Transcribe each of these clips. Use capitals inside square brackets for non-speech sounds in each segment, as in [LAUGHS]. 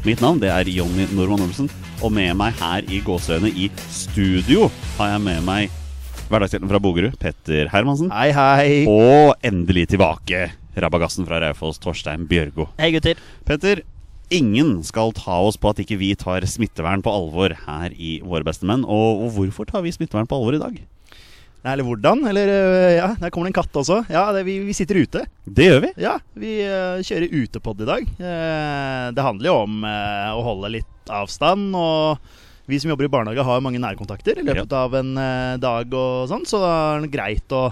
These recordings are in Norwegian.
Mitt navn det er Jonny Normann Olsen, og med meg her i gåseøyne i studio har jeg med meg hverdagshelten fra Bogerud, Petter Hermansen. Hei, hei. Og endelig tilbake, rabagassen fra Raufoss, Torstein Bjørgo. Hei, gutter. Petter, ingen skal ta oss på at ikke vi tar smittevern på alvor her i Våre bestemenn. Og, og hvorfor tar vi smittevern på alvor i dag? Nei, Eller hvordan? Eller øh, ja, der kommer det en katt også. Ja, det, vi, vi sitter ute. Det gjør vi. Ja, vi uh, kjører utepod i dag. Uh, det handler jo om uh, å holde litt avstand. Og vi som jobber i barnehage, har mange nærkontakter i løpet av en eh, dag og sånn, så da er det greit å,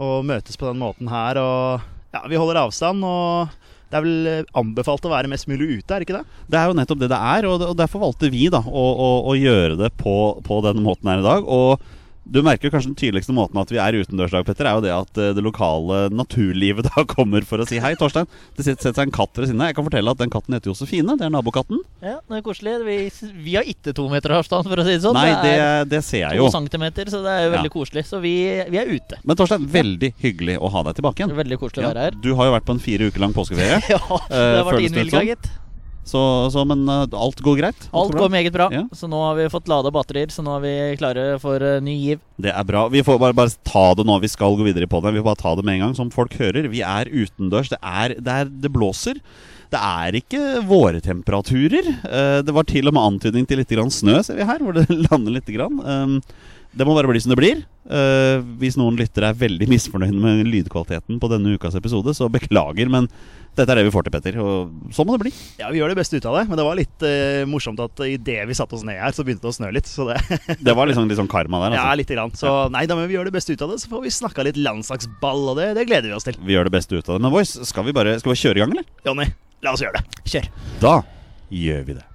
å møtes på den måten her. Og ja, vi holder avstand. og det er vel eh, anbefalt å være mest mulig ute, er det ikke det? Det er jo nettopp det det er, og, og derfor valgte vi da å, å, å gjøre det på, på den måten her i dag. Og du merker kanskje den tydeligste måten at vi er utendørs i dag, Petter, er jo det at eh, det lokale naturlivet [LAUGHS] da kommer for å si hei, Torstein. Det setter seg en katt ved siden av. Jeg kan fortelle at den katten heter Josefine. Det er nabokatten. Ja, det er koselig. Vi, vi har ikke to meter avstand, for å si det sånn. Nei, det, er det ser jeg to jo. centimeter, så det er jo veldig Ja. koselig. Så vi, vi er ute. Men Torstein, veldig hyggelig å ha deg tilbake igjen. Veldig koselig å være her. Du har jo vært på en fire uker lang påskeferie. [LAUGHS] Ja, det har vært føles det innvilga, gitt. Så, så, men uh, alt går greit? Alt går meget bra. Ja. Så nå har vi fått lada batterier, så nå er vi klare for uh, ny giv. Det er bra. Vi får bare, bare ta det nå. Vi skal gå videre på det. Vi får bare ta det med en gang, som folk hører. Vi er utendørs. Det, er, det, er, det blåser. Det er ikke våre temperaturer. Eh, det var til og med antydning til litt grann snø, ser vi her, hvor det [LAUGHS] lander litt. Grann. Um, det må bare bli som det blir. Uh, hvis noen lyttere er veldig misfornøyd med lydkvaliteten på denne ukas episode, så beklager, men dette er det vi får til, Petter. Og sånn må det bli. Ja, Vi gjør det beste ut av det, men det var litt uh, morsomt at idet vi satte oss ned her, så begynte det å snø litt. Så det [LAUGHS] Det var liksom, litt sånn karma der. Ja, Altså. lite grann. Så nei, da må vi gjøre det beste ut av det. Så får vi snakka litt landslagsball, og det, det gleder vi oss til. Vi gjør det beste ut av det. Men Voice, skal vi bare, skal vi kjøre i gang, eller? Jonny, la oss gjøre det. Kjør. Da gjør vi det.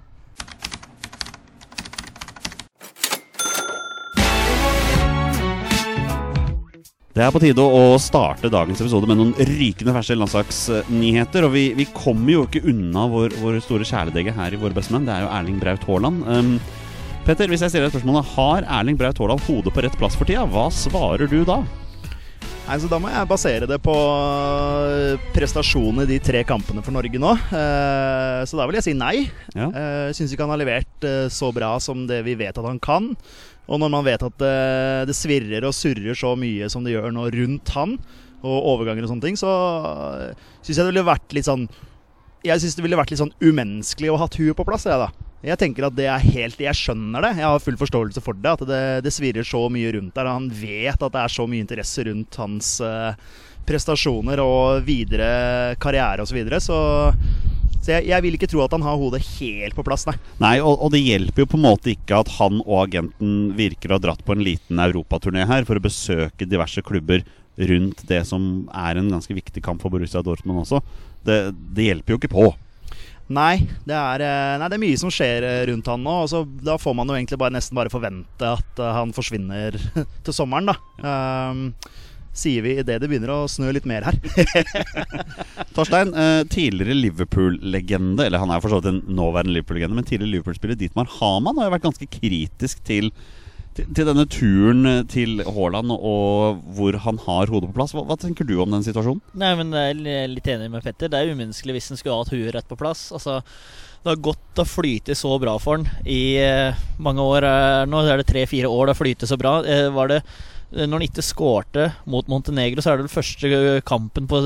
Det er på tide å starte dagens episode med noen rykende ferske landslagsnyheter. Og vi, vi kommer jo ikke unna vår, vår store kjæledegge her i Våre bestemenn. Det er jo Erling Braut Haaland. Um, Petter, hvis jeg stiller deg spørsmålet Har Erling Braut Haaland hodet på rett plass for tida, hva svarer du da? Nei, så Da må jeg basere det på eh, prestasjonene i de tre kampene for Norge nå. Eh, så da vil jeg si nei. Ja. Uh, Syns ikke han har levert eh, så bra som det vi vet at han kan. Og når man vet at det, det svirrer og surrer så mye som det gjør nå rundt han, og overganger og sånne ting, så syns jeg det ville vært litt sånn Jeg synes det ville vært litt sånn umenneskelig å ha huet på plass. Jeg, da. Jeg tenker at det er helt Jeg skjønner det. Jeg har full forståelse for det. At det, det svirrer så mye rundt der. Han vet at det er så mye interesse rundt hans eh, prestasjoner og videre karriere osv. Så, videre, så så jeg, jeg vil ikke tro at han har hodet helt på plass, nei. Nei, og, og det hjelper jo på en måte ikke at han og agenten virker å ha dratt på en liten europaturné her for å besøke diverse klubber rundt det som er en ganske viktig kamp for Borussia Dortmund også. Det, det hjelper jo ikke på. Nei det, er, eh, nei, det er mye som skjer eh, rundt han nå. Og så, da får man jo egentlig bare, nesten bare forvente at eh, han forsvinner [LAUGHS] til sommeren, da. Um, sier vi idet det begynner å snø litt mer her. [LAUGHS] Torstein, tidligere Liverpool-legende, eller han er for så vidt en nåværende Liverpool-legende, men tidligere Liverpool-spiller Dietmar Haman har jo vært ganske kritisk til, til, denne turen eh, til Haaland og hvor han har hodet på plass. Hva, hva tenker du om den situasjonen? Nei, men jeg er litt enig med Petter. Det er umenneskelig hvis en skulle hatt huet rett på plass. Altså, det har gått og flytet så bra for han i eh, mange år. eh, nå er det tre-fire år det har flytet så bra. Var det når han ikke skårte mot Montenegro, så er det den første kampen på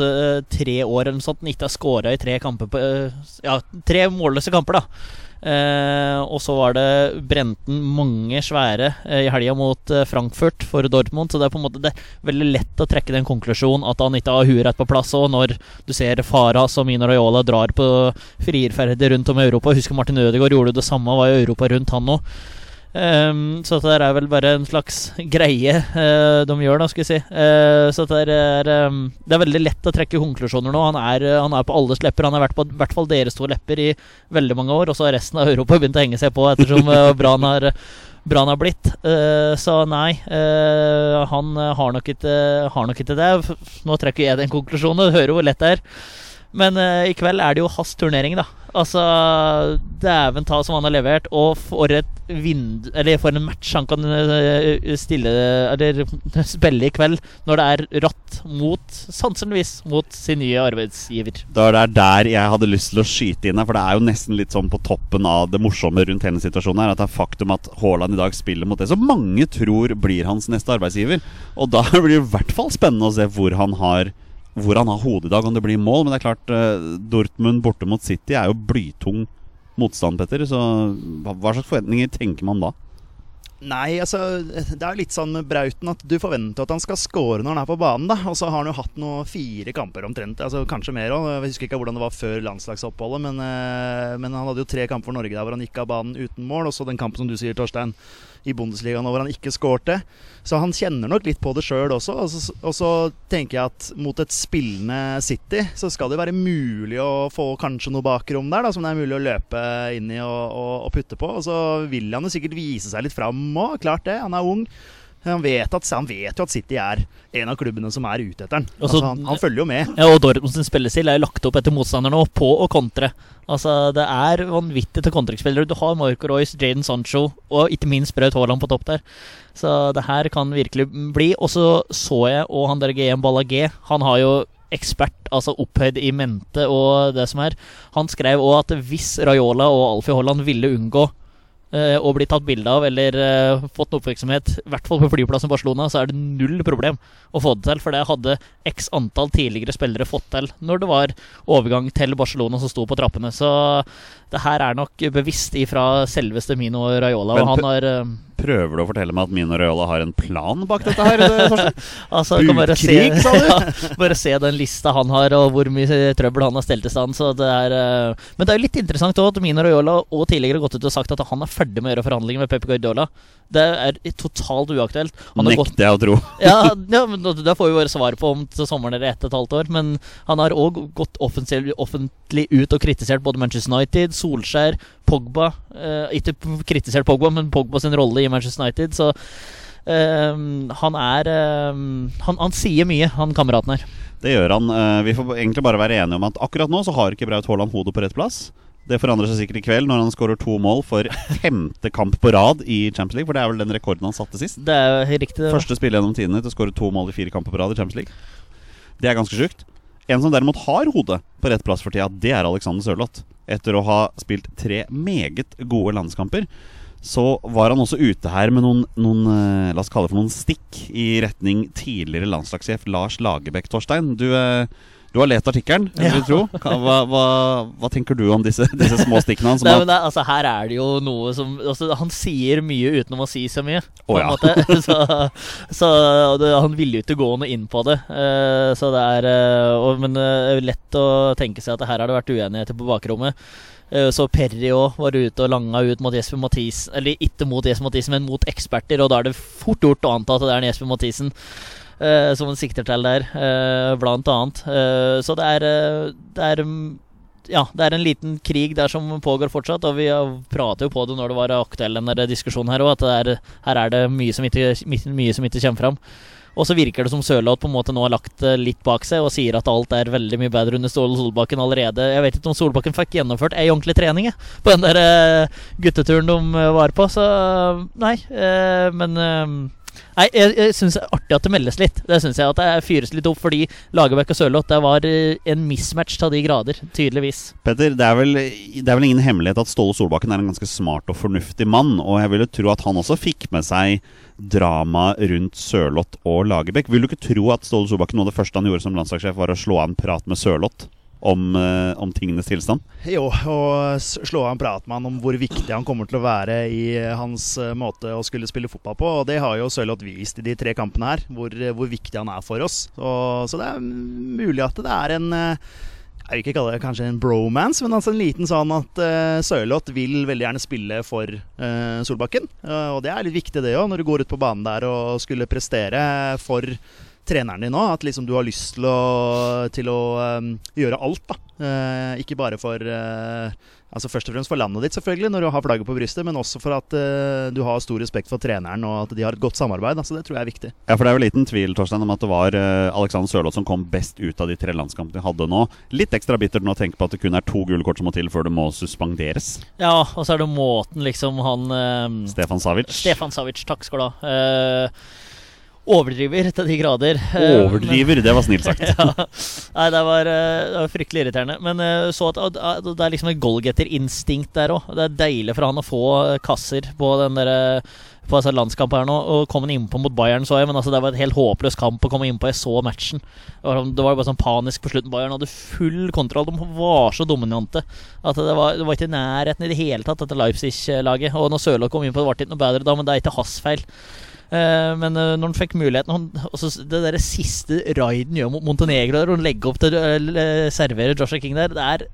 tre år eller noe sånt. Han ikke har skåra i tre kamper på Ja, tre målløse kamper, da. Eh, og så var det Brenten mange svære eh, i helga mot eh, Frankfurt for Dortmund. Så det er på en måte veldig lett å trekke den konklusjonen at han ikke har huet rett på plass. Og når du ser Faras og Mino Raiola drar på frierferder rundt om i Europa Husker Martin Ødegaard gjorde det samme, var i Europa rundt han òg. Um, så det er vel bare en slags [LAUGHS] greie uh, de gjør, da, skal jeg si. Uh, så det er, um, det er veldig lett å trekke konklusjoner nå. Han er, uh, han er på alles lepper. Han har vært på i hvert fall deres to lepper i veldig mange år. Og så har resten av Europa begynt å henge seg på ettersom bra han har, bra han har blitt. så nei, han har nok, ikke, har nok ikke det. Nå trekker jeg den konklusjonen, du hører hvor lett det er. Men i kveld er det jo hans turnering, da. Altså, dæven ta som han har levert, og for et vind... Eller for en match han kan eh, stille Eller [LAUGHS] spille i kveld, når det er rått mot, sannsynligvis, mot sin nye arbeidsgiver. Det er der jeg hadde lyst til å skyte inn her, for det er jo nesten litt sånn på toppen av det morsomme rundt hennes situasjon her, at det er faktum at Haaland i dag spiller mot det som mange tror blir hans neste arbeidsgiver. Og da [LAUGHS] blir det i hvert fall spennende å se hvor han har hvor han har hodet i dag, om det blir mål. Men det er klart, uh, Dortmund borte mot City er jo blytung motstand, Petter. Så hva, slags forventninger tenker man da? Nei, altså det er litt sånn med Brauten at du forventer at han skal score når han er på banen. da Og så har han jo hatt noe fire kamper omtrent, altså kanskje mer òg. Jeg husker ikke hvordan det var før landslagsoppholdet, men, uh, men han hadde jo tre kamper for Norge der hvor han gikk av banen uten mål. Og så den kampen som du sier, Torstein, i Bundesligaen hvor han ikke skårte. Så han kjenner nok litt på det sjøl også. Og så, og så, tenker jeg at mot et spillende City så skal det være mulig å få kanskje noe bakrom der, da, som det er mulig å løpe inn i og, og, og putte på. Og så vil han jo sikkert vise seg litt fram òg, klart det. Han er ung. Han vet, at, han vet, jo at City er en av klubbene som er ute etter den. Altså, han, han, følger jo med. Ja, og Dortmunds spillestil er jo lagt opp etter motstanderne og på å kontre. Altså, Det er vanvittig til kontringsspillere. Du har Marco Royce, Jaden Sancho og ikke minst Braut Haaland på topp der. Så det her kan virkelig bli. Og så så jeg, og han der GM Ballagé, han har jo ekspert, altså opphøyd i mente og det som er. Han skrev òg at hvis Raiola og Alfie Haaland ville unngå og bli tatt bilde av eller uh, fått oppmerksomhet, i hvert fall på flyplassen i Barcelona, så er det null problem å få det til. For det hadde x antall tidligere spillere fått til når det var overgang til Barcelona som sto på trappene. Så det her er nok bevisst ifra selveste Mino Raiola. Men, og han har uh, Prøver du å fortelle meg at Mino Raiola har en plan bak dette her? [LAUGHS] altså, bare Bukkrig, sa du? [LAUGHS] ja, bare se den lista han har, og hvor mye trøbbel han har stelt i stand. Så det er, uh, men det er jo litt interessant også, at Mino Raiola og tidligere har gått ut og sagt at han er ferdig med å gjøre forhandlinger med Pep Guardiola. Det er totalt uaktuelt. Nekter gått, jeg å tro. [LAUGHS] ja, ja, men Da får vi bare svar på om til sommeren eller ett og et halvt år. Men han har òg gått offentlig ut og kritisert både Manchester United, Solskjær, Pogba. Eh, ikke kritisert Pogba, men Pogba sin rolle i Manchester United. Så eh, han er eh, han, han, sier mye, han kameraten her. Det gjør han. Eh, vi får egentlig bare være enige om at akkurat nå så har ikke Braut Haaland hodet på rett plass. Det forandrer seg sikkert i kveld når han skårer to mål for femte kamp på rad i Champions League. For det er vel den rekorden han satte sist. Det er riktig det Første spill gjennom tidene til å skåre to mål i fire kamper på rad i Champions League. Det er ganske sjukt. En som derimot har hodet på rett plass for tida, det er Alexander Sørloth. Etter å ha spilt tre meget gode landskamper, så var han også ute her med noen, noen eh, La oss kalle det for noen stikk i retning tidligere landslagssjef Lars Lagerbäck, Torstein. Du eh, du har lest artikkelen, ja. hva, hva, hva, tenker du om disse, disse små stikkene hans? Nei, det, altså, her er det jo noe som altså, Han sier mye uten å si så mye. Oh, ja. [LAUGHS] så, så det, han ville jo ikke gå noe inn på det. Uh, så det er uh, og, Men uh, er lett å tenke seg at her har det vært uenigheter på bakrommet. Så Perry òg var ute og langa ut mot Jesper Mathisen. Eller ikke mot Jesper Mathisen, men mot eksperter. Og da er det fort gjort å anta at det er Jesper Mathisen uh, som han sikter til der, uh, blant annet. Uh, så det er, det er ja, det er en liten krig der som pågår fortsatt. Og vi prater jo på det når det var aktuell denne diskusjonen her òg, at er, her er det mye som, ikke, mye som ikke kommer fram. Og så virker det som Sørloth på en måte nå har lagt litt bak seg og sier at alt er veldig mye bedre under Solbakken allerede. Jeg vet ikke om Solbakken fikk gjennomført ei ordentlig trening på den der gutteturen de var på, så nei. Men Nei, jeg, jeg syns det er artig at det meldes litt. Det synes jeg at det fyres litt opp, fordi Lagerbäck og Sørloth Det var eh, en mismatch av de grader, tydeligvis. Petter, det er, vel, det er vel ingen hemmelighet at Ståle Solbakken er en ganske smart og fornuftig mann. Og jeg ville tro at han også fikk med seg drama rundt Sørloth og Lagerbäck. Vil du ikke tro at Ståle Solbakken noe av det første han gjorde som landslagssjef, var å slå av en prat med Sørloth? Om, eh, om tingenes tilstand? Jo, og slå av en prat med han om hvor viktig han kommer til å være i eh, hans eh, måte å skulle spille fotball på. Og det har jo Sørloth vist i de tre kampene her, hvor, hvor viktig han er for oss. Så, så det er mulig at det er en jeg vil ikke kalle det kanskje en bromance, men altså en liten sånn at uh, Sørloth vil veldig gjerne spille for uh, Solbakken. Uh, og det er litt viktig det òg, når du går ut på banen der og skulle prestere for treneren din òg, At liksom du har lyst til å, til å um, gjøre alt, da. Uh, ikke bare for uh, Altså Først og fremst for landet ditt, selvfølgelig, når du har flagget på brystet, men også for at uh, du har stor respekt for treneren, og at de har et godt samarbeid. Altså Det tror jeg er viktig. Ja, for Det er jo liten tvil Torstein, om at det var Alexander Sørloth som kom best ut av de tre landskampene de hadde nå. Litt ekstra bittert nå å tenke på at det kun er to gule kort som må til før det må suspenderes. Ja, og så er det måten liksom han Stefan Savic. Stefan Savic, takk skal du ha. Eh, overdriver til de grader. Overdriver, Overdriver, det var snilt sagt. [LAUGHS] ja. Nei, det var, eh, det var fryktelig irriterende. Men eh, så at det er liksom et goalgetter-instinkt der òg. Det er deilig for han å få eh, kasser på den der, eh, på altså, landskampen her nå. Og kom han innpå mot Bayern, så jeg. Men altså, det var et helt håpløs kamp å komme innpå. Jeg så matchen. Det var, sånn- det var bare sånn panisk på slutten. Bayern hadde full kontroll. De var så dominante at det var, det var ikke i nærheten i det hele tatt, dette Leipzig-laget. Og når Sørloth kom innpå, det, ble ikke noe bedre da, men det er ikke hans feil. Eh, men eh, når han fikk muligheten han, altså, Det der siste raiden gjør mot Montenegro der, og legge opp til å eh, servere Joshua King der, det er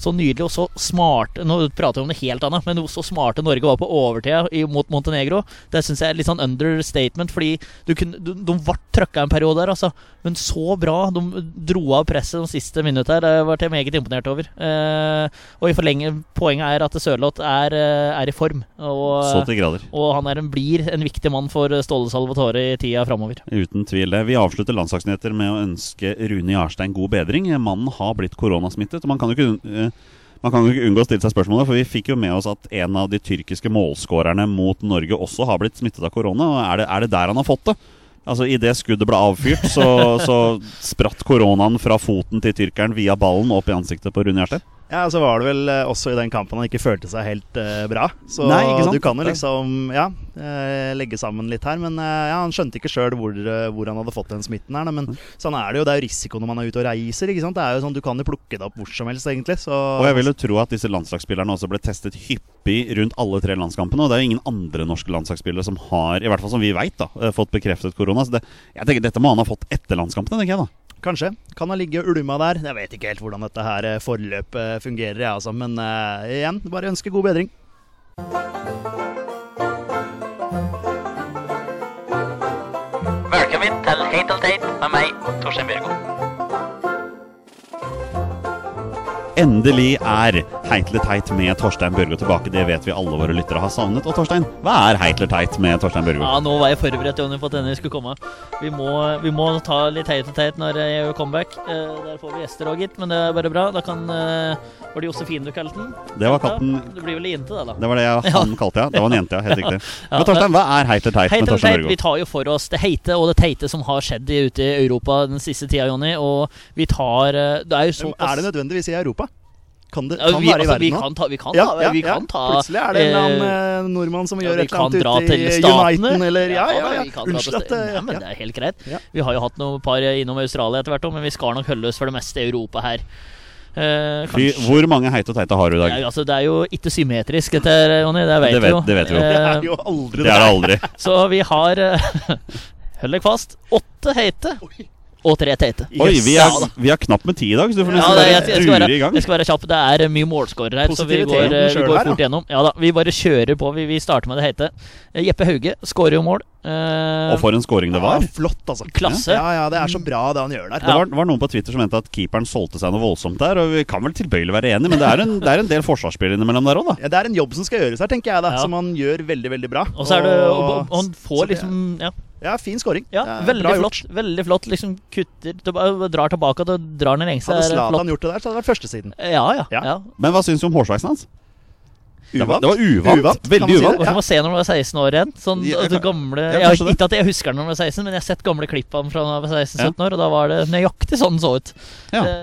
så nydelig og så smart Nå prater vi om det helt annet, men så smarte Norge var på overtida mot Montenegro, det syns jeg er litt sånn understatement, fordi du kunne, du, de ble trøkka en periode der, altså. Men så bra. De dro av presset de siste minuttene her. Det ble jeg meget imponert over. Og i forlenge, poenget er at Sørloth er, er i form. Og, Så til grader. og han er en, blir en viktig mann for Ståle Salvatore i tida framover. Uten tvil. Vi avslutter landslagsnyheter med å ønske Rune Jarstein god bedring. Mannen har blitt koronasmittet. og Man kan jo ikke, eh, man kan jo ikke unngå å stille seg spørsmålet, for vi fikk jo med oss at en av de tyrkiske målskårerne mot Norge også har blitt smittet av korona. Er det, er det der han har fått det? Altså Idet skuddet ble avfyrt, så, så spratt koronaen fra foten til tyrkeren via ballen opp i ansiktet på Rune Jarstein. Ja, så var det vel eh, også i den kampen han ikke følte seg helt uh, bra. Så Nei, du kan jo liksom ja, eh, legge sammen litt her. Men ja, han skjønte ikke sjøl hvor, hvor han hadde fått den smitten her. Men sånn er det jo. Det er jo risiko når man er ute og reiser. ikke sant? Det er jo sånn, Du kan jo plukke det opp hvor som helst, egentlig. Så, Og jeg vil jo tro at disse landslagsspillerne også ble testet hyppig rundt alle tre landskampene. Og det er jo ingen andre norske landslagsspillere som har, i hvert fall som vi veit, fått bekreftet korona. Så det, jeg tenker Dette må han ha fått etter landskampene, tenker jeg da. Kanskje. Kan ha ligget og ulma der. Jeg vet ikke helt hvordan dette her eh, forløpet fungerer, jeg, altså. Men uh, igjen, bare ønske god bedring. Velkommen til Hate All teit med meg, Torstein Bjørgo. Endelig er Heit eller Teit med Torstein Børgo tilbake. Det vet vi alle våre lyttere har savnet. Og Torstein, hva er Heit eller Teit med Torstein Børgo? Ja, nå var jeg forberedt Jonny, på at denne skulle komme. Vi må, vi må ta litt heit og teit når jeg gjør comeback. Eh, der får vi gjester òg, gitt, men det er bare bra. Da kan eh, Var det Josefine du kalte den? Det var katten det blir vel jente, det, da. Det var det jeg, han kalte, ja. Det var en jente, ja. Helt riktig. [LAUGHS] Ja, Men Torstein, hva er Heit eller Teit Heit med Torstein Børgo? vi tar jo for oss det heite og det teite som har skjedd ute i Europa den siste tida, Jonny. Og vi tar eh, Det er jo såpass Er det nødvendigvis i Europa? Kan det Ja, kan vi, være altså, i verden nå? vi kan Ja, ta, ja, vi ja. kan ta Plutselig er det en eller eh, annen eh, nordmann som gjør vi et eller annet ute i. Uniten, eller Ja, ja, ja. vi kan dra til Unnskyld at det Nei, men ja. Det er helt greit. Ja. Vi har jo hatt noen par innom Australia etter hvert òg, men vi skal nok holde oss for det meste i Europa her. Eh, Fy, hvor mange heite og teite har du i dag? Ja, altså, det er jo ikke symmetrisk, dette, Jonny. Det vet Det vi vet- jo. det vet vi jo. Det Eh, er jo aldri Det er det aldri. så vi har eh, [LAUGHS] Hold deg fast. Åtte heite og tre teite. Oi, vi Ja, er, ja, vi er knapt med tid i dag, så du får nesten ja, bare jeg, være, i gang. jeg skal være kjapp. Det er mye målskårere her, så vi går, eh, vi går fort her, da. gjennom. Ja da, Vi bare kjører på. Vi, vi starter med det heite. Eh, Jeppe Hauge skårer jo mål. Eh, Og for en scoring det var. Ja, flott, altså. Klasse. Ja, ja, det er så bra det han gjør der. Det var, var noen på Twitter som mente at keeperen solgte seg noe voldsomt der. Og vi kan vel tilbøyelig være enige, men det er en, det er en del forsvarsspill innimellom der òg, da. Ja, det er en jobb som skal gjøres her, tenker jeg, da. Ja. Som han gjør veldig, veldig bra. og så er det og, og, Og- Han får liksom Ja, Ja, fin scoring. ja er veldig flott. Veldig flott. Liksom kutter Drar tilbake og drar den lengste. Hadde Zlatan gjort det der, så hadde det vært førstesiden. Ja, ja. Ja. ja. Men hva syns du om hårsveisen hans? Det var, Uvant. det var uvant. Uvant, Veldig uvant. si ja. må se når man var 16 år igjen. Sånn, Ja, jeg, gamle, ja, jeg, ikke at jeg husker når man var 16, men jeg har sett gamle klipp av ham fra da han var 16-17 år, og da var det nøyaktig sånn den så ut. Ja. Det,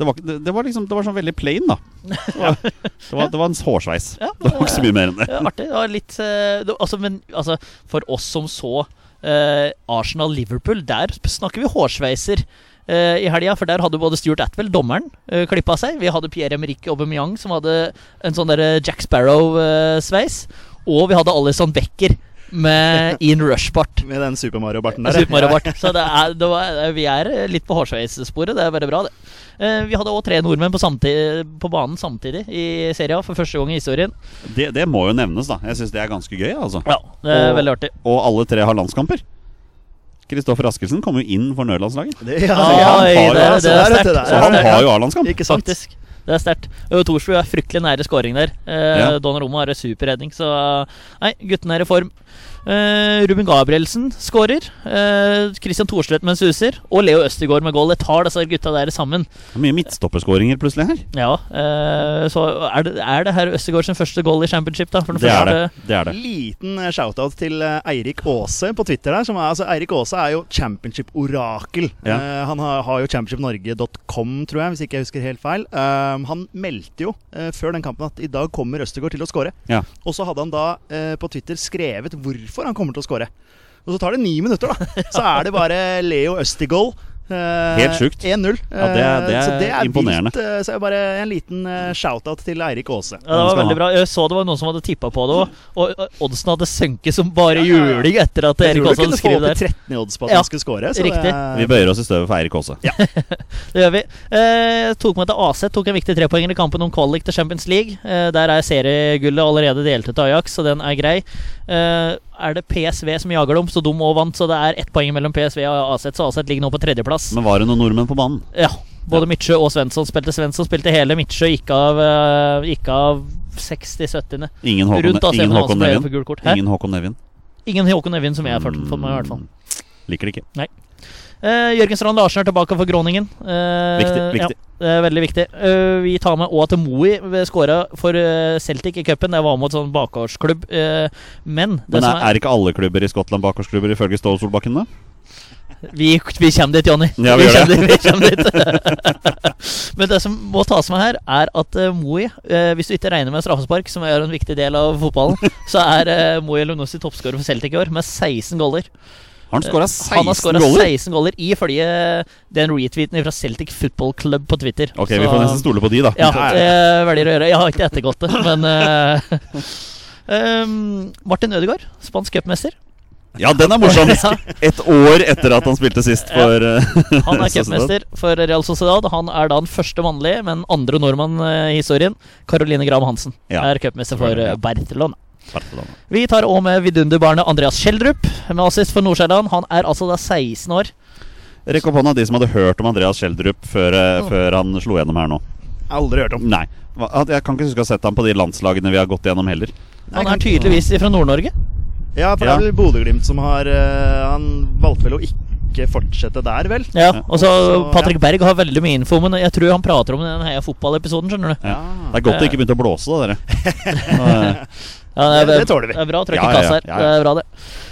Det var, det, det var liksom Det var sånn veldig plain, da. Det var, [LAUGHS] det var, det var en hårsveis. Ja, Det var ikke så mye mer enn det. Ja, artig. Det var litt eh, det, altså, Men altså, for oss som så eh, Arsenal-Liverpool, der snakker vi hårsveiser. eh, i helga. For der hadde både Stuart Atwell, dommeren, uh, klippa seg. Vi hadde Pierre-Emerick Aubameyang som hadde en sånn der Jack Sparrow-sveis. og vi hadde Alison Becker med Ian Rush-bart. Med den Super Mario-barten der. Super Mario Bart. Så det er, det var, vi er litt på hårsveissporet. Det er bare bra, det. Eh, vi hadde òg tre nordmenn på, samtid- på banen samtidig i serien for første gang i historien. Det, det må jo nevnes, da. Jeg syns det er ganske gøy. altså Ja, det er Og- veldig artig. Og alle tre har landskamper. Kristoffer Askelsen kom jo inn for Nødlandslaget. Det, ja, ja. altså. Så han har jo A-landskamp. Det er sterkt. Thorsrud er fryktelig nære scoring der. Eh, Ja. Donnarumma har en superredning, så Nei, guttene er i form. Eh, Ruben Gabrielsen skårer. Uh, Christian Thorstvedt med en suser. Og Leo Østegård med goal. Jeg tar disse gutta der sammen. Mye midtstopperskåringer plutselig her. Ja, Uh, Så er det, er det her Østegård sin første goal i championship, da? For Det er det. det, er det. Liten shoutout til eh, Eirik Aase på Twitter. der som er, altså, Eirik Aase er jo championship-orakel. Ja. Eh, han har, har jo championshipnorge.com, tror jeg, hvis ikke jeg husker helt feil. Eh, han meldte jo eh, før den kampen at i dag kommer Østegård til å skåre. Ja. Og så hadde han da eh, på Twitter skrevet hvorfor han kommer til å skåre. Og så tar det ni minutter, da. Så er det bare Leo Østigol. eh, Helt sjukt. 1-0. Ja, det er- det Eh, så er det er imponerende. Vilt, eh, så er bare en liten shout-out til Eirik Aase. Ja, det var veldig bra. Jeg så det var noen som hadde tippa på det òg. Og oddsen hadde sunket som bare juling etter at Eirik Aase hadde skrevet der. Jeg tror du kunne få opp i 13 i odds på at Ja, han skulle score. så riktig. det- Vi bøyer oss i støvet for Eirik Aase. [LAUGHS] Det gjør vi. Eh, tok med til AC, tok en viktig trepoenger i kampen om kvalik til Champions League. Eh, der er seriegullet allerede delt ut til Ajax, så den er grei. Eh, er det PSV som jager dem, så de òg vant, så det er ett poeng mellom PSV og Aset, så Aset ligger nå på tredjeplass. Men var det noen nordmenn på banen? Ja, både Midtsjø og Svensson spilte. Svensson spilte hele, Midtsjø gikk av, uh, gikk av 60-70. Ingen Håkon, Rundt AC ingen Håkon Nevin? Ingen Håkon Nevin? Ingen Håkon Nevin som jeg har fått med, i hvert fall. Mm, Liker det ikke. Eh, Jørgen Strand Larsen er tilbake for Groningen. Uh, Viktig, viktig. Ja, det er veldig viktig. Uh, vi tar med til Moi skåra for eh, Celtic i cupen. Det var mot sånn bakgårdsklubb. Eh, men det Men er, er ikke alle klubber i Skottland bakgårdsklubber ifølge Ståle Solbakken, da? vi, vi kommer dit, Jonny. Ja, vi gjør kommer dit, vi kommer dit. [LAUGHS] Men det som må tas med her, er at uh, Moi, uh, hvis du ikke regner med straffespark, som er en viktig del av fotballen, [LAUGHS] så er uh, Moi Elunussi toppskårer for Celtic i år, med 16 goller. Har han har 16 skåra goller? 16 goller ifølge den retweeten fra Celtic Football Club på Twitter. Ok, vi får nesten stole på de, da. Ja, det velger å gjøre. Jeg har ikke ettergått det, men eh, um, [LAUGHS] Martin Ødegaard, spansk cupmester. Ja, den er morsom! [LAUGHS] Et år etter at han spilte sist for eh, [LAUGHS] Han er cupmester for Real Sociedad. Han er da den første mannlige, men andre nordmann eh, i historien. Caroline Graham Hansen er cupmester for eh, Barcelona. Vi tar òg med vidunderbarnet Andreas Schjelderup med assist for Nordsjælland. Han er altså da 16 år. Rekk opp hånda de som hadde hørt om Andreas Schjelderup før, oh. før han slo gjennom her nå. Aldri hørt om. Nei. Jeg kan ikke huske å ha sett ham på de landslagene vi har gått gjennom heller. Han er tydeligvis fra Nord-Norge. Ja, for Ja. det er vel Bodø-Glimt som har eh, Han valgte vel å ikke fortsette der, vel? Ja, og så Patrick ja. Berg har veldig mye info, men jeg tror han prater om den Heia Fotball-episoden, skjønner du. Ja. Det er godt det ikke begynte å blåse, da, dere. [LAUGHS] Ja, det, Det- det tåler vi. Det er bra Ja, i ja, her. ja, ja. Det er bra, det.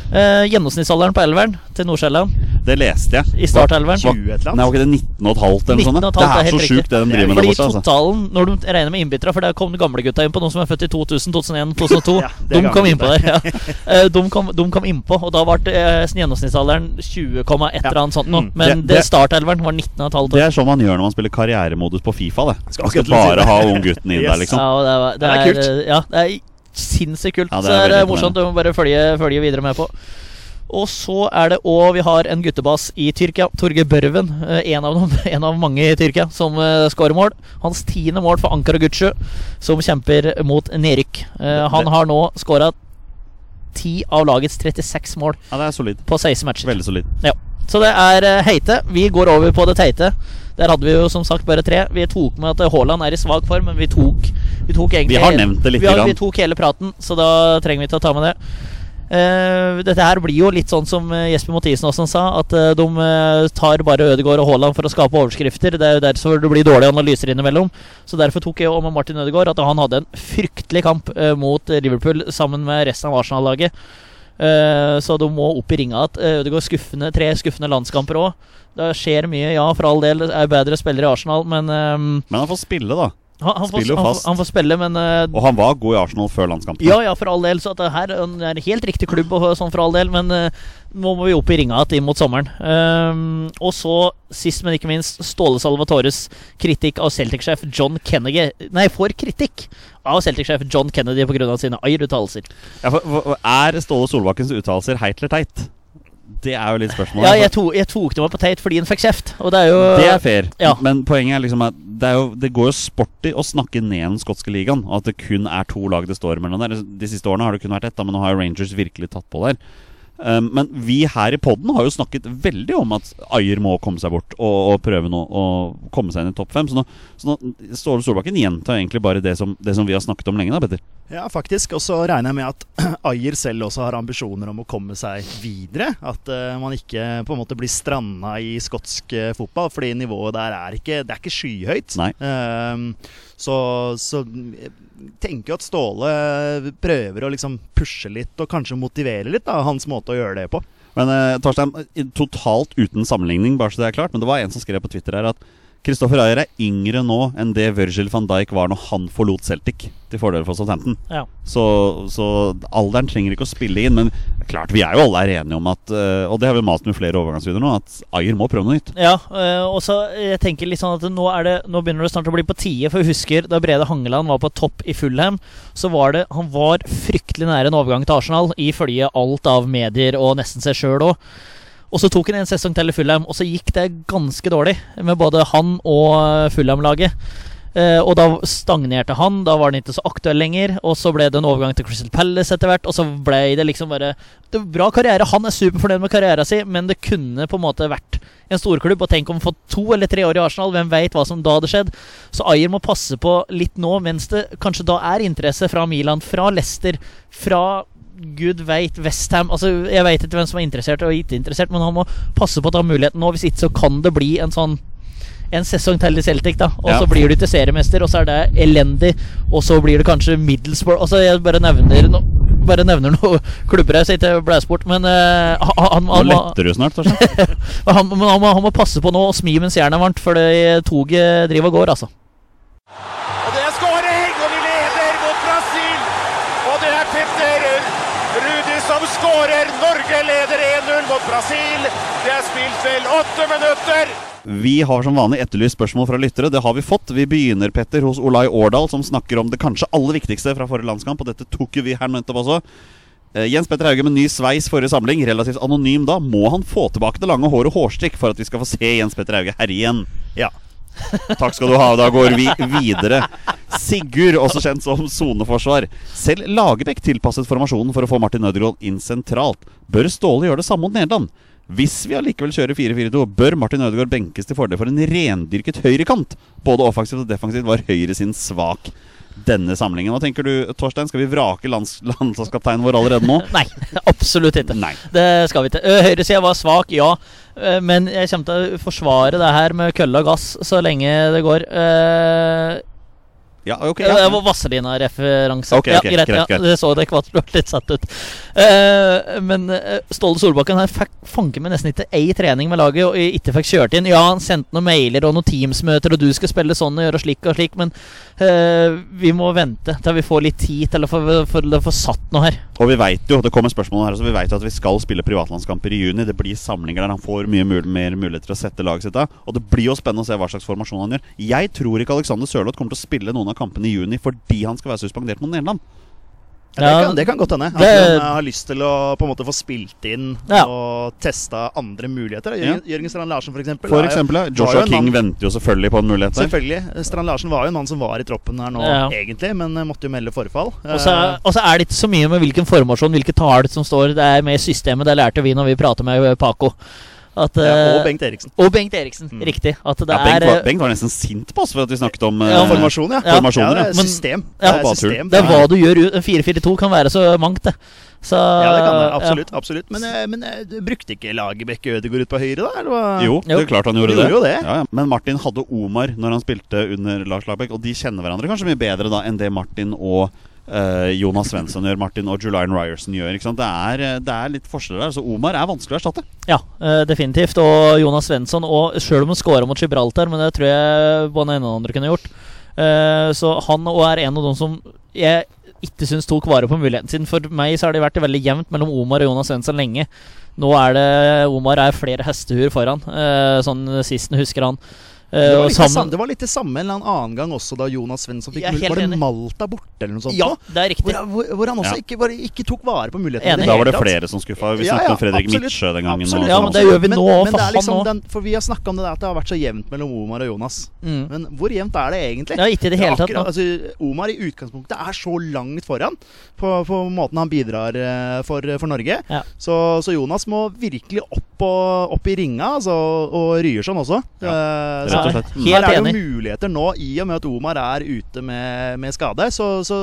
Eh, gjennomsnittsalderen på elveren til Nordsjælland Det leste jeg. i startelveren. 20 et eller Nei, annet. var ikke det 19 og et halvt eller noe sånt? 19 og et da? Det er er så sjukt, det de driver med der Fordi borte. Altså. totalen, når du regner med innbyttere For der kom de gamle gutta inn på, noen som er født i 2000, 2001, 2002. Ja, er de kom innpå der. Ja. Eh, de, kom, de kom innpå, og da ble eh, gjennomsnittsalderen 20, et eller annet sånt. nå. Mm. Men Det- det, startelveren var 19 og et halvt Det er sånn man gjør når man spiller karrieremodus på Fifa. Det. Skal Man skal å bare ha unggutten inn Yes. der, liksom. Ja, det, var, det, Det er kult. eh, Ja, det er sinnssykt kult. Ja, det så er det er morsomt. Du må bare følge, følge videre med på. Og så er det òg Vi har en guttebass i Tyrkia. Torgeir Børven. eh, En av dem, [LAUGHS] en av mange i Tyrkia som uh, skårer mål. Hans tiende mål for Ankara Gucci, som kjemper mot nedrykk. Eh, han har nå skåra 10 av lagets 36 mål Ja, det er solid. på 16 matcher. Veldig solid. Ja. Så det er eh, heite. Vi går over på det teite. Der hadde vi jo som sagt bare tre. Vi tok med at Haaland er i svak form, men vi tok, vi tok egentlig Vi har nevnt det litt Vi, har, vi tok hele praten, så da trenger vi ikke å ta med det. Uh, dette her blir jo litt sånn som eh, Jesper Mathisen også sa, at uh, de tar bare Ødegaard og Haaland for å skape overskrifter. Det er jo derfor det blir dårlige analyser innimellom. Så derfor tok jeg med Martin Ødegaard at han hadde en fryktelig kamp uh, mot Liverpool sammen med resten av Arsenal-laget. Eh, så de må opp i ringa igjen. det går skuffende, tre skuffende landskamper òg. Det skjer mye, ja, for all del. Er bedre spillere i Arsenal, men ehm, Men han får spille, da. Han, han, får, han, han får spille, men uh, Og han var god i Arsenal før landskampen. Ja, ja, for all del. Så det her er en helt riktig klubb, og sånn for all del. Men uh, nå må vi opp i ringa igjen inn mot sommeren. Um, og så, sist, men ikke minst, Ståle Salvatores kritikk av Celtic-sjef John Kennedy Nei, får kritikk av Celtic-sjef John Kennedy pga. sine Ayer-uttalelser. Ja, er Ståle Solbakkens uttalelser heit eller teit? Det er jo litt spørsmålet. Ja, jeg, to, jeg tok det meg på teit fordi han fikk kjeft, og det er jo Det er fair, Ja. men poenget er liksom at det, er jo, det går jo sport i å snakke ned den skotske ligaen. Og at det kun er to lag det står mellom der. De siste årene har det kun vært ett, men nå har Rangers virkelig tatt på der. Um, men vi her i poden har jo snakket veldig om at Ayer må komme seg bort og, og prøve nå å komme seg inn i topp fem. Så nå, så nå Ståle Solbakken gjentar egentlig bare det som, det som vi har snakket om lenge, da, Petter. Ja, faktisk. Og så regner jeg med at [CLEARS THROAT] Ayer selv også har ambisjoner om å komme seg videre. At uh, man ikke på en måte blir stranda i skotsk uh, fotball, fordi nivået der er ikke, det er ikke skyhøyt. Nei. Ehm, så, så tenker jo at Ståle prøver å liksom pushe litt, og kanskje motivere litt, da, hans måte å gjøre det på. Men eh, Torstein, totalt uten sammenligning, bare så det er klart, men det var en som skrev på Twitter her at Kristoffer Ayer er yngre nå enn det Virgil van Dijk var når han forlot Celtic til fordel for Southampton. Ja. Så, så alderen trenger ikke å spille inn. Men klart vi er jo alle er enige om at eh, Og det har vi mast med flere overgangsvideoer nå, at Ayer må prøve noe nytt. Ja, øh, og så jeg tenker litt sånn at nå, er det, nå begynner det snart å bli på tide. For jeg husker da Brede Hangeland var på topp i Fulham, så var det Han var fryktelig nære en overgang til Arsenal, ifølge alt av medier og nesten seg sjøl òg. Og så tok han en sesong til i Fulham, og så gikk det ganske dårlig med både han og Fulham-laget. Eh, og da stagnerte han, da var han ikke så aktuell lenger. Og så ble det en overgang til Crystal Palace etter hvert, og så ble det liksom bare det var Bra karriere. Han er superfornøyd med karrieren sin, men det kunne på en måte vært en storklubb. Og tenk om fått to eller tre år i Arsenal, hvem veit hva som da hadde skjedd. Så Ayer må passe på litt nå, mens det kanskje da er interesse fra Milan, fra Leicester, fra Gud veit Westham altså, Jeg veit ikke hvem som er interessert og ikke interessert, men han må passe på å ta muligheten nå. Hvis ikke så kan det bli en sånn en sesong til i Celtic, da. Og Ja. så blir du ikke seriemester, og så er det elendig. Og så blir det kanskje Middlesbrough Altså, jeg bare nevner no, Bare nevner noen [LAUGHS] klubber her, så ikke blæs bort, men uh, han, han, Nå han, må- letter du snart, [LAUGHS] han, han, han må passe på nå og smi mens jernet er varmt, for det toget driver og går, altså. Brasil. Det er spilt vel åtte minutter. Vi har som vanlig etterlyst spørsmål fra lyttere. Det har vi fått. Vi begynner Petter, hos Olai Årdal, som snakker om det kanskje aller viktigste fra forrige landskamp. Og dette tok jo vi her nettopp også. Eh, Jens Petter Hauge med ny sveis forrige samling. Relativt anonym da. Må han få tilbake det lange håret og hårstrikk for at vi skal få se Jens Petter Hauge herje igjen? Ja. Takk skal du ha. Da går vi videre. Sigurd, også kjent som soneforsvar. Selv Lagerbäck tilpasset formasjonen for å få Martin Ødegaard inn sentralt. Bør Ståle gjøre det samme mot Nederland? Hvis vi allikevel kjører 4-4-2, bør Martin Ødegaard benkes til fordel for en rendyrket høyrekant. Både offensivt og defensivt var høyre sin svak denne samlingen. Hva tenker du, Torstein? Skal vi vrake lands [LAUGHS] landslagskapteinen vår allerede nå? [LAUGHS] Nei, absolutt ikke. Nei. Det skal vi ikke. Uh, Høyresida var svak, ja. Eh, men jeg kommer til å forsvare det her med kølle og gass så lenge det går. Ja, ok. ja. Ja. Det var Vazelina-referanse. Okay, okay, ja, greit, greit, ja, greit. det så det kvart litt satt ut. Uh, men eh, Ståle Solbakken her fikk med meg nesten ikke ei trening med laget og ikke fikk kjørt inn. Ja, han sendte noen mailer og noen Teams-møter, og du skal spille sånn og gjøre slik og slik, men uh, vi må vente til vi får litt tid til å få, for å få satt noe her. Og vi vet jo, det kommer spørsmål her, så vi vet jo at vi skal spille privatlandskamper i juni. Det blir samlinger der han får mye mul mer mulighet til å sette laget sitt av. Og det blir jo spennende å se hva slags formasjon han gjør. Jeg tror ikke Alexander Sørloth kommer til å spille noen av kampene i juni fordi han skal være suspendert mot Nederland. Ja, det, kan, det kan godt hende. At det- han eh, har lyst til å på en måte få spilt inn Ja. og testa andre muligheter. Jørgen, Jørgen Strand Larsen, for eksempel. For jo- Joshua King mann- venter jo selvfølgelig på en mulighet. Selvfølgelig. Strand Larsen var jo en mann som var i troppen her nå, Ja. egentlig, men eh, måtte jo melde forfall. Og så, Eh, og så er det ikke så mye med hvilken formasjon, hvilke tall som står. Det er med i systemet. Det lærte vi når vi prater med Paco. At, ja, eh, og Bengt Eriksen. og Bengt Eriksen. Mm. Riktig. At det Ja, er Bengt, var, eh, Bengt var nesten sint på oss for at vi snakket om eh, Ja, Formasjon, ja. Ja. formasjoner. Ja, er system. Ja, det er system. Det er hva du gjør. ut- 4-4-2 kan være så mangt, det. Så, Ja, det kan det. ja. Absolutt. absolutt Men, eh, men eh, du brukte ikke Lagerbäck Ødegaard ut på høyre, da? Eller? Jo, det er klart han gjorde det. gjorde det. Ja, ja. Men Martin hadde Omar når han spilte under Lars Lagerbäck, og de kjenner hverandre kanskje mye bedre da enn det Martin og eh, Jonas Svensson gjør, Martin og Julian Ryerson gjør. Det, er, eh, det er litt forskjeller der. Så Omar er vanskelig å erstatte. Ja, eh, definitivt. Og Jonas Svensson, og sjøl om han scora mot Gibraltar, men det tror jeg både den og andre kunne gjort, Eh, så han òg er en av de som jeg ikke syns tok vare på muligheten sin. For meg så har det vært veldig jevnt mellom Omar og Jonas Svensson lenge. Nå er det Omar er flere hestehuer foran, eh, sånn sist husker han. Eh, Det var, litt det, sammen- samme, det var litt det samme en eller annen gang også, da Jonas Svensson fikk mulighet. Var det enig. Malta borte, eller noe sånt? Ja, det er riktig. Hvor, hvor, hvor han også Ja. ikke, bare, ikke tok vare på mulighetene. Enig. Da var det flere som skuffa. Vi snakket ja, om Fredrik absolutt. Midtsjø den gangen. Absolutt. Ja, men det gjør vi nå men, men er liksom den, For vi har snakka om det der at det har vært så jevnt mellom Omar og Jonas. Mm. Men hvor jevnt er det egentlig? Ja, ikke i det hele tatt akkurat- Altså, Omar i utgangspunktet er så langt foran på, på måten han bidrar eh, for, for Norge. Ja. Så, så Jonas må virkelig opp, og, opp i ringa, altså, og Ryerson også. Eh, rett og slett. Helt er det jo muligheter nå, i og med at Omar er ute med, med skade. Så, så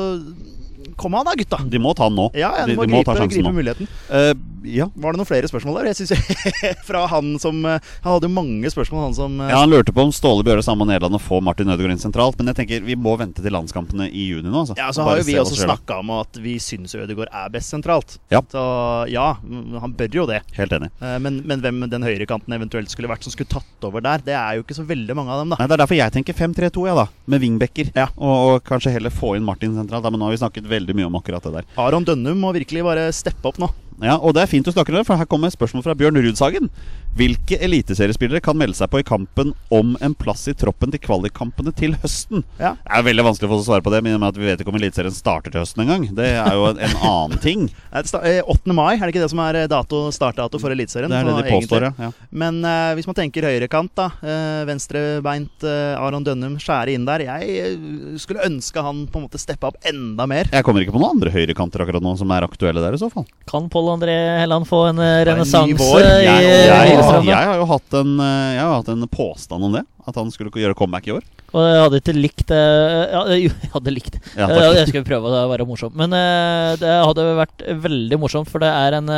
kom an da, gutta. De må ta den nå. Ja, ja, de, de må de må gripe, gripe muligheten. Uh, ja. Var det noen flere spørsmål der? Jeg synes, [LAUGHS] Fra han som eh, Han hadde jo mange spørsmål, han som eh, ja, Han lurte på om Ståle Bjøre sammen med Nederland og få Martin Ødegaard inn sentralt. Men jeg tenker vi må vente til landskampene i juni nå. Altså. Ja, så har jo vi også snakka om at vi syns Ødegaard er best sentralt. Ja. Så ja, mm, han bør jo det. Helt enig. Men, men hvem den høyrekanten eventuelt skulle vært som skulle tatt over der, det er jo ikke så veldig mange av dem, da. Nei, Det er derfor jeg tenker 5-3-2, ja, da. Med wingbacker. Ja. Og, og kanskje heller få inn Martin sentralt. Da, men nå har vi snakket veldig mye om akkurat det der. Aron Dønnum må virkelig bare steppe opp nå. Ja, Og det er fint du snakker om det, for her kommer et spørsmål fra Bjørn Rudsagen. Hvilke eliteseriespillere kan melde seg på i kampen om en plass i troppen til kvalikkampene til høsten? Ja. Det er veldig vanskelig for oss å svare på det, men med at vi vet ikke om Eliteserien starter til høsten engang. Det er jo en, en [LAUGHS] annen ting. Eh, det sta- eh, 8. mai, er det ikke det som er eh, dato, startdato for Eliteserien? Det er det de påstår, ja. Men uh, hvis man tenker høyrekant, da. Uh, Venstrebeint uh, Aron Dønnum skjære inn der. Jeg skulle ønske han på en måte steppa opp enda mer. Jeg kommer ikke på noen andre høyrekanter akkurat nå som er aktuelle der, i så fall. Kan Pål André Helland få en I renessanse vår. i Eh, jeg, har jo hatt en, eh, jeg har hatt en påstand om det. At han skulle gjøre comeback i år. Og jeg hadde ikke likt det [LAUGHS] Jo, jeg hadde likt det. Ja, Ja, jeg skulle prøve å være morsom. Men eh, det hadde vært veldig morsomt, for det er en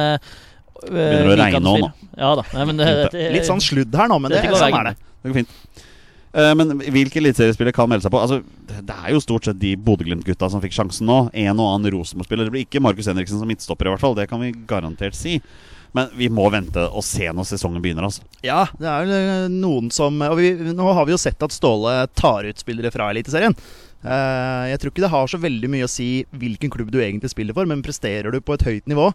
Begynner å regne nå, Ja da. Nei, men det, det, Litt sånn sludd her nå, men det, det, sånn er det. Det går fint. Eh, men hvilke eliteseriespillere kan melde seg på? Altså, det er jo stort sett de Bodø-Glimt-gutta som fikk sjansen nå. En og annen Rosenborg-spiller. Det blir ikke Markus Henriksen som midtstopper, i hvert fall. Det kan vi garantert si. Men vi må vente og se når sesongen begynner. altså Ja, det er vel eh, noen som Og vi, nå har vi jo sett at Ståle tar ut spillere fra Eliteserien. Eh, jeg tror ikke det har så veldig mye å si hvilken klubb du egentlig spiller for, men presterer du på et høyt nivå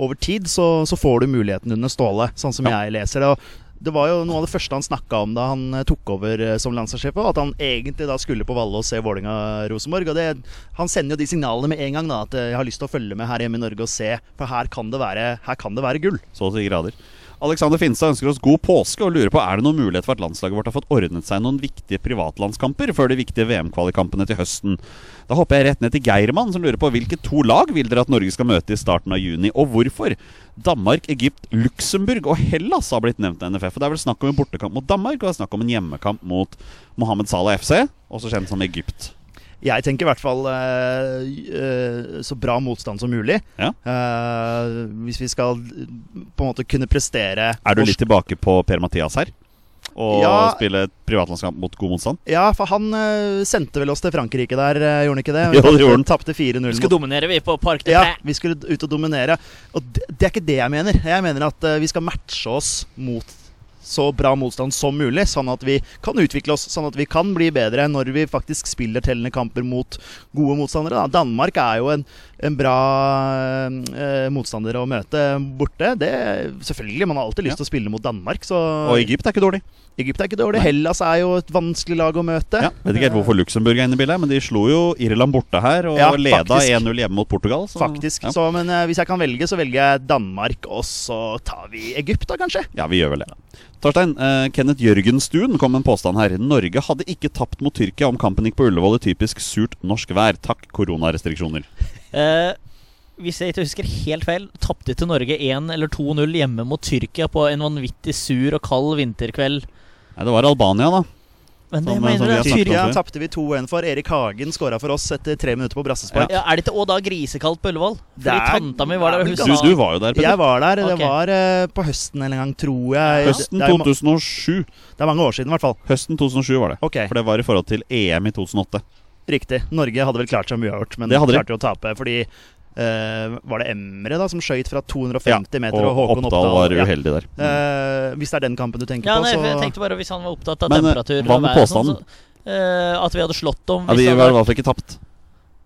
over tid, så, så får du muligheten under Ståle, sånn som jeg leser det. Og det var jo noe av det første han snakka om da han eh, tok over eh, som landslagssjef, at han egentlig da skulle på Valle og se Vålerenga-Rosenborg. Og han sender jo de signalene med en gang, da, at eh, jeg har lyst til å følge med her hjemme i Norge og se, for her kan det være, her kan det være gull. Så til grader. Alexander Finstad ønsker oss god påske og lurer på er det noen mulighet for at landslaget vårt har fått ordnet seg noen viktige privatlandskamper før de viktige VM-kvalikampene til høsten. Da hopper jeg rett ned til Geirmann, som lurer på hvilke to lag vil dere at Norge skal møte i starten av juni, og hvorfor? Danmark, Egypt, Luxembourg og Hellas har blitt nevnt av NFF. og Det er vel snakk om en bortekamp mot Danmark og det er snakk om en hjemmekamp mot Mohammed Salah FC, også kjent som Egypt. Jeg tenker i hvert fall uh, uh, så bra motstand som mulig. Ja. Uh, hvis vi skal på en måte kunne prestere Er du litt tilbake på Per-Mathias her? Og Ja. spille et privatlandskamp mot god motstand? Ja, for han sendte vel oss til Frankrike der, gjorde han ikke det? Jo, det gjorde han. Tapte 4-0 skal mot dominere vi på Park de ja, vi skulle ut og dominere. Og det, det er ikke det jeg mener. Jeg mener at vi skal matche oss mot så bra motstand som mulig, sånn at vi kan utvikle oss, sånn at vi kan bli bedre når vi faktisk spiller tellende kamper mot gode motstandere. Da. Danmark er jo en, en bra eh, motstander å møte borte. Det, selvfølgelig, Man har alltid lyst Ja. til å spille mot Danmark, så Og Egypt er ikke dårlig. Egypt er ikke dårlig. Hellas er jo et vanskelig lag å møte. Ja, vet ikke helt hvorfor Luxembourg er inne i bildet, men de slo jo Irland borte her og Ja, leda 1-0 hjemme mot Portugal. Så, Faktisk. Ja. Så, men uh, hvis jeg kan velge, så velger jeg Danmark, og så tar vi Egypt, da, kanskje. ja, vi gjør vel det. Torstein, uh, Kenneth Jørgenstuen kom med en påstand her. Norge hadde ikke tapt mot Tyrkia om kampen gikk på Ullevål i typisk surt norsk vær. Takk, koronarestriksjoner. Uh, hvis jeg ikke husker helt feil, tapte til Norge 1 eller 2-0 hjemme mot Tyrkia på en vanvittig sur og kald vinterkveld. Nei, det var Albania, da. Men Som- som mener vi det. Tyrkia tapte vi 2-1 for. Erik Hagen skåra for oss etter tre minutter på brassespark. Ja, er det ikke òg da grisekaldt på Ullevål? Fordi er- tanta mi var der det er Du, du var jo der, Petter. Jeg var der. Okay. Det var uh, på høsten en gang, tror jeg. Høsten det, er, 2007. det er mange år siden, i hvert fall. Høsten 2007 var det. Okay. For det var i forhold til EM i 2008. Riktig. Norge hadde vel klart seg uavgjort, men Det de. klarte jo å tape fordi eh, Var det Emre da som skøyt fra 250 meter, og og Håkon Oppdal Oppdal var ja. uheldig der. Uh, Hvis det er den kampen du tenker Ja, på, så jeg tenkte bare hvis han var opptatt av Men, eh, temperatur hva med påstanden? sånn, påstanden? så- uh, at vi hadde slått dem. Ja, vi var i hvert fall ikke tapt.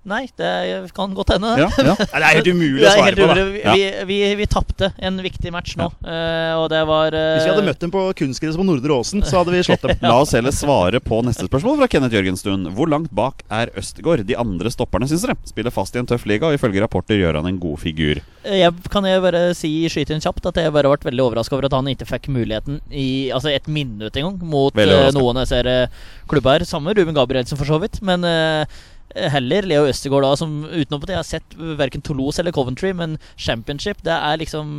Nei, det kan godt hende. det. Ja, ja. [LAUGHS] Det er helt umulig å svare på. da Ja. Vi, vi, vi tapte en viktig match nå, eh, og det var eh, Hvis vi hadde møtt dem på kunstgress på Nordre Åsen, så hadde vi slått dem. [LAUGHS] La oss heller svare på neste spørsmål fra Kenneth Jørgenstuen. Hvor langt bak er Østegård? De andre stopperne, syns dere? Spiller fast i en tøff liga, og ifølge rapporter gjør han en god figur. Jeg, kan jeg bare si skyte inn kjapt at jeg bare har vært veldig overraska over at han ikke fikk muligheten i altså et minutt engang mot eh, noen jeg ser eh, klubber. Samme Ruben Gabrielsen, for så vidt. Men eh, heller Leo Østegård, da, som utenom at jeg har sett verken Toulouse eller Coventry, men Championship, det er liksom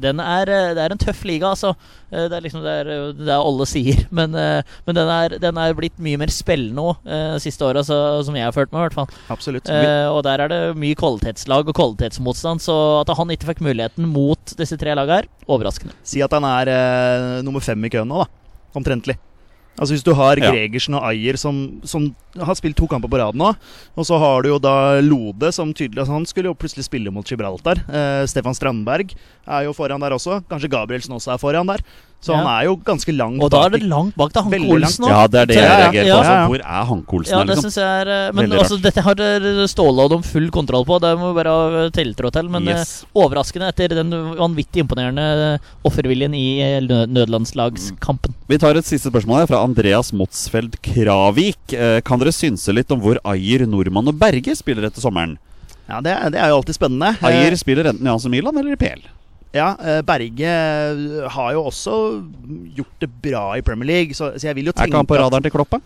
Den er, eh, det er en tøff liga, altså. Eh, Det er liksom det er, eh, det er alle sier. [LAUGHS] Men, eh, men den, er, den er blitt mye mer spillende òg, eh, siste åra, som jeg har følt med, i hvert fall. Absolutt. Eh, og der er det mye kvalitetslag og kvalitetsmotstand, så at han ikke fikk muligheten mot disse tre lagene her, overraskende. Si at han er eh, nummer fem i køen nå, da. Omtrentlig. Altså Hvis du har Gregersen og Ayer som, som har spilt to kamper på rad nå, og så har du jo da Lode som tydelig altså Han skulle jo plutselig spille mot Gibraltar. Eh, Stefan Strandberg er jo foran der også. Kanskje Gabrielsen også er foran der. Så Ja. han er jo ganske langt Og da er det langt bak til Hanke Veldig langt. Olsen òg. Ja, det er det jeg reagerer på. ja, Altså, hvor er Hanke Olsen Ja, det liksom? synes jeg er eh, Men Veldig altså, dette har eh, Ståle og dem full kontroll på, det må vi bare ha tiltro til. Men yes. uh, overraskende etter den vanvittig imponerende offerviljen i eh, nø- nødlandslagskampen. Vi tar et siste spørsmål her fra Andreas Motsfeld Kravik. Uh, Kan dere synse litt om hvor Ayer, Nordmann og Berge spiller etter sommeren? Ja, det, er- det er jo alltid spennende. Ayer Eh, spiller enten i AC Milan eller i PL. Ja, eh, Berge eh, har jo også gjort det bra i Premier League, så, så jeg vil jo Er ikke han på radaren til Kloppa?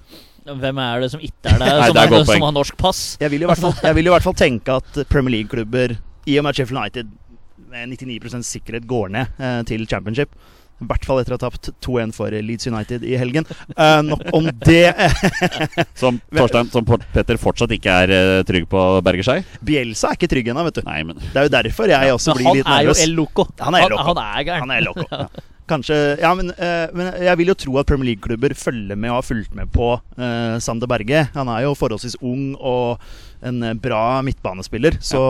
Hvem er det som ikke er der, [LAUGHS] Nei, som, det er er, som har norsk pass? Jeg vil, i hvert fall, jeg vil i hvert fall tenke at Premier League-klubber, i og med at Sheffield United med 99% sikkerhet går ned eh, til championship I hvert fall etter å ha tapt 2-1 for Leeds United i helgen. Uh, nok om det. [LAUGHS] Som Torstein, som Petter fortsatt ikke er eh, trygg på Berger seg? Bielsa er ikke trygg ennå, vet du. Nei, men Det er jo derfor jeg også blir litt nervøs. han er jo. El Loco. Han er El Loco. Han, han er gæren. Han er loco. [LAUGHS] Ja. Kanskje Ja, men, uh, men jeg vil jo tro at Premier League-klubber følger med og har fulgt med på uh, Sander Berge. Han er jo forholdsvis ung og en bra midtbanespiller, så,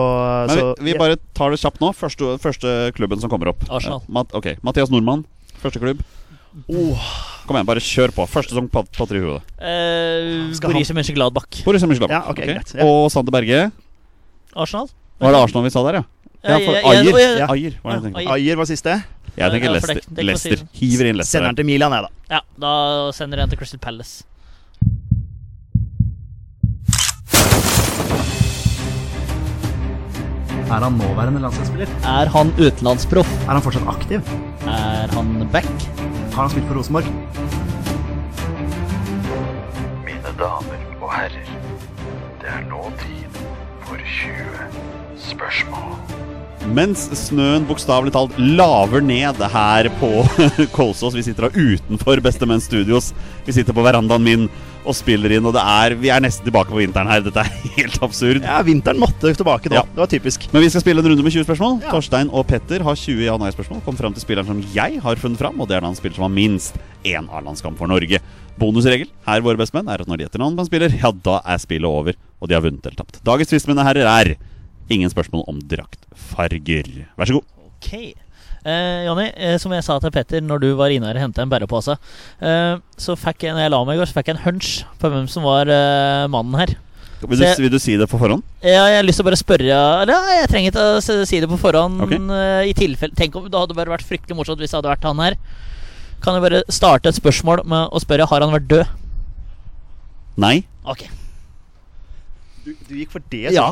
Men så vi, vi bare tar det kjapt nå. Første, første klubben som kommer opp. Arsenal. Uh, Mat, ok, Mathias Nordmann, første klubb. oh, Kom igjen, bare kjør på. Første sesong på, tre hodet. Eh, Borussia Mönchengladbach. Borussia Mönchengladbach. Ja, ok, okay. greit, ja. Og Sander Berge. Arsenal? Var det Arsenal vi sa der, ja? Ja, for Ayer. ja. Ayer var det jeg. Ayer. Var siste. Jeg tenker Lester Leicester. Hiver inn Leicester. Sender den til Milan, jeg, da. Ja, da sender jeg den til Crystal Palace. Er han nåværende landslagsspiller? Er han utenlandsproff? Er han fortsatt aktiv? Er han back? Har han spilt for Rosenborg? Mine damer og herrer, det er nå tid for 20 spørsmål. Mens snøen bokstavelig talt laver ned her på [LAUGHS] Kolsås Vi sitter da utenfor Bestemenn Studios. Vi sitter på verandaen min og spiller inn, og det er, vi er nesten tilbake på vinteren her. Dette er [LAUGHS] helt absurd. Ja, vinteren måtte tilbake nå. Ja. Det var typisk. Men vi skal spille en runde med 20 spørsmål. Ja. Torstein og Petter har 20 ja-nei-spørsmål. Kom fram til spilleren som jeg har funnet fram, og det er da en spiller som har minst én A-landskamp for Norge. Bonusregel her våre bestemenn er at når de gjetter navn på en spiller, ja, da er spillet over, og de har vunnet eller tapt. Dagens tvist, mine herrer, er ingen spørsmål om draktfarger. Vær så god. Ok. Eh, Jonny, eh, som jeg sa til Petter når du var inne her og henta en bærepose, eh, så fikk jeg når jeg la meg i går, så fikk jeg en hunch på hvem som var eh, mannen her. Vil du, jeg- vil du si det på forhånd? Ja, jeg har lyst til å bare spørre Eller ja, jeg trenger ikke å si det på forhånd. Okay. eh, I tilfelle Tenk om det hadde bare vært fryktelig morsomt hvis det hadde vært han her. Kan jeg bare starte et spørsmål med å spørre Har han vært død. Nei. Ok. Du, du gikk for det Ja.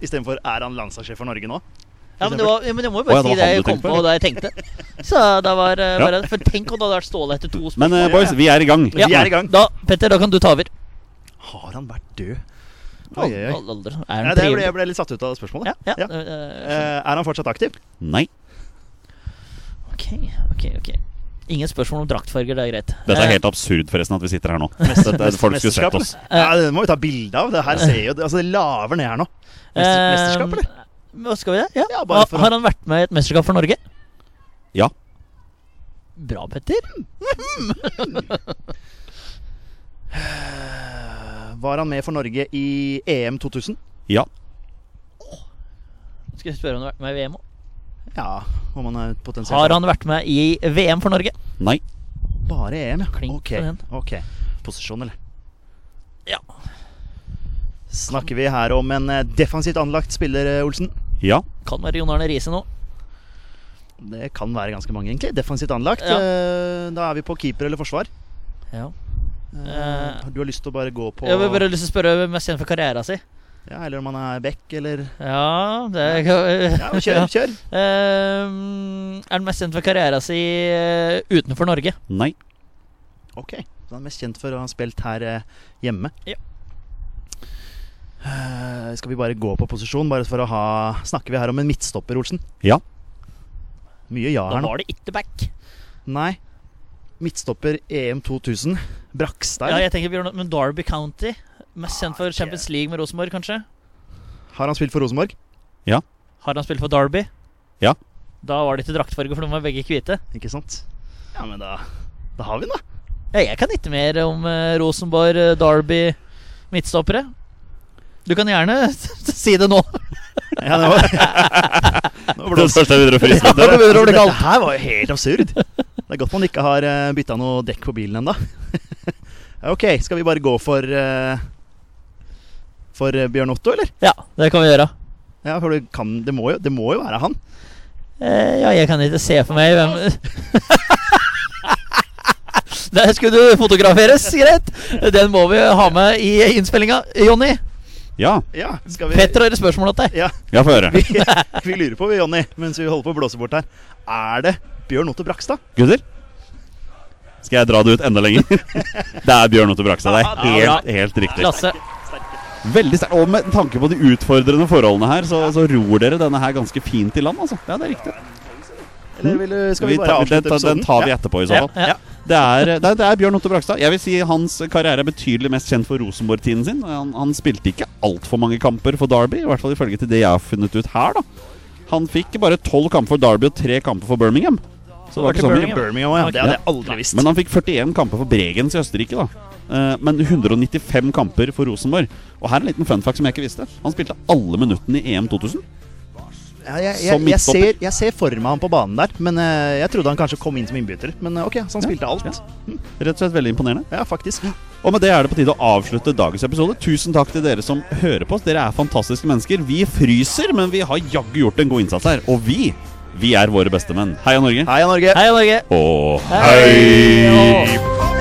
Istedenfor er han landslagssjef for Norge nå? Ja, men, det var, ja, men jeg må jo bare bare ja, si det jeg kom på, da jeg tenkte. Så det var eh, Ja. bare For tenk om det hadde vært Ståle etter to spørsmål. Men uh, boys, vi er i gang. Ja. Vi er i gang. Da, Petter, da kan du ta over. Har han vært død? Oi, oi, oi. Er Ja, han det ble, jeg ble litt satt ut av spørsmålet. Ja, ja. Ja. eh, Eh, er han fortsatt aktiv? Nei. Ok, ok, ok. Ingen spørsmål om draktfarger, det er greit. Dette er Eh, helt absurd, forresten, at vi sitter her nå. [LAUGHS] Folk skulle sett oss. Ja, det må vi ta bilde av. Det her ser jo Altså, det laver ned her nå. Eh, mesterskap, eller? Hva skal vi det? Ja. Ja, for Har han vært med i et mesterskap for Norge? Ja. Bra, Petter. [LAUGHS] Var han med for Norge i EM 2000? Ja. Skal jeg spørre om han har vært med i VM òg? Ja, om han er potensielt Har han vært med i VM for Norge? Nei. Bare EM, ja. Klink Ok. ok Posisjon, eller? Ja. Snakker vi her om en eh, defensivt anlagt spiller, eh, Olsen? Ja. Kan være Jon Arne Riise nå. Det kan være ganske mange, egentlig. Defensivt anlagt. Ja. Eh, Da er vi på keeper eller forsvar. Ja. Eh, Du har lyst til å bare gå på Jeg vil bare lyst til å spørre mest kjent for karrieren sin. Ja, Eller om han er back, eller Ja, det [LAUGHS] Ja, kjør, kjør. Uh, er han mest kjent for karrieren sin eh, utenfor Norge? Nei. Ok. Så han er mest kjent for å ha spilt her eh, hjemme. Ja. Uh, skal vi bare gå på posisjon, bare for å ha Snakker vi her om en midtstopper, Olsen? Ja. Mye ja her nå. Da var det ikke back. Nei. Midtstopper EM 2000. Brakstad. Ja, jeg tenker Bjørn, Men Derby County, mest kjent for Champions League med Rosenborg, kanskje? Har han spilt for Rosenborg? Ja. Har han spilt for Derby? Ja. Da var det ikke draktfarge, for de var begge hvite. Ikke sant? Ja, men da Da har vi den, da. Ja, jeg kan ikke mer om uh, Rosenborg, uh, Derby, midtstoppere. Du kan gjerne [LAUGHS] si det nå. Ja, det var, [LAUGHS] nå Det blåser det Ja, Island. det begynner å Dette kaldt. her var jo helt absurd. Det er godt man ikke har uh, bytta noe dekk på bilen ennå. [LAUGHS] ok, skal vi bare gå for eh, For eh, Bjørn Otto, eller? Ja, det kan vi gjøre. Ja, for kan, det, må jo, det må jo være han. Eh, ja, jeg kan ikke se for meg hvem [LAUGHS] Der skulle du fotograferes, greit. Den må vi ha med i innspillinga. Jonny, Ja. Ja, skal vi Petter har et spørsmål til deg. Ja, Ja, få høre. [LAUGHS] vi, vi lurer på, vi, Jonny, mens vi holder på å blåse bort her. Er det Bjørn Otto Brakstad? Gutter? Skal jeg dra det ut enda lenger? [LAUGHS] Det er Bjørn Otto Brakstad. Det er helt, helt riktig. Klasse. Veldig sterkt. Og med tanke på de utfordrende forholdene her, så, så ror dere denne her ganske fint i land, altså. Ja, det er riktig. Eller vil, du- skal vi, Vi bare avslutte den, episoden? den tar vi etterpå, i så Ja, fall. ja. Det er, det, er, det er Bjørn Otto Brakstad. Jeg vil si Hans karriere er betydelig mest kjent for Rosenborg-tiden sin. Han, han spilte ikke altfor mange kamper for Derby, i hvert fall ifølge til det jeg har funnet ut her. da Han fikk bare tolv kamper for Derby og tre kamper for Birmingham. Så det var ikke så. Birmingham. Birmingham, ja. Det hadde jeg aldri visst. Men han fikk 41 kamper for Bregens i Østerrike, da. Eh, Men 195 kamper for Rosenborg. Og her er en liten fun fact som jeg ikke visste. Han spilte alle minuttene i EM 2000. Ja, jeg, jeg, jeg, ser, jeg ser for meg han på banen der, men eh, jeg trodde han kanskje kom inn som innbytter. Men eh, ok, så han spilte alt. Rett og slett veldig imponerende. Ja, faktisk. Og med det er det på tide å avslutte dagens episode. Tusen takk til dere som hører på oss. Dere er fantastiske mennesker. Vi fryser, men vi har jaggu gjort en god innsats her. Og vi, vi er våre beste menn. Heia Norge. Heia Norge! Hei, Norge. Og Hei. hei!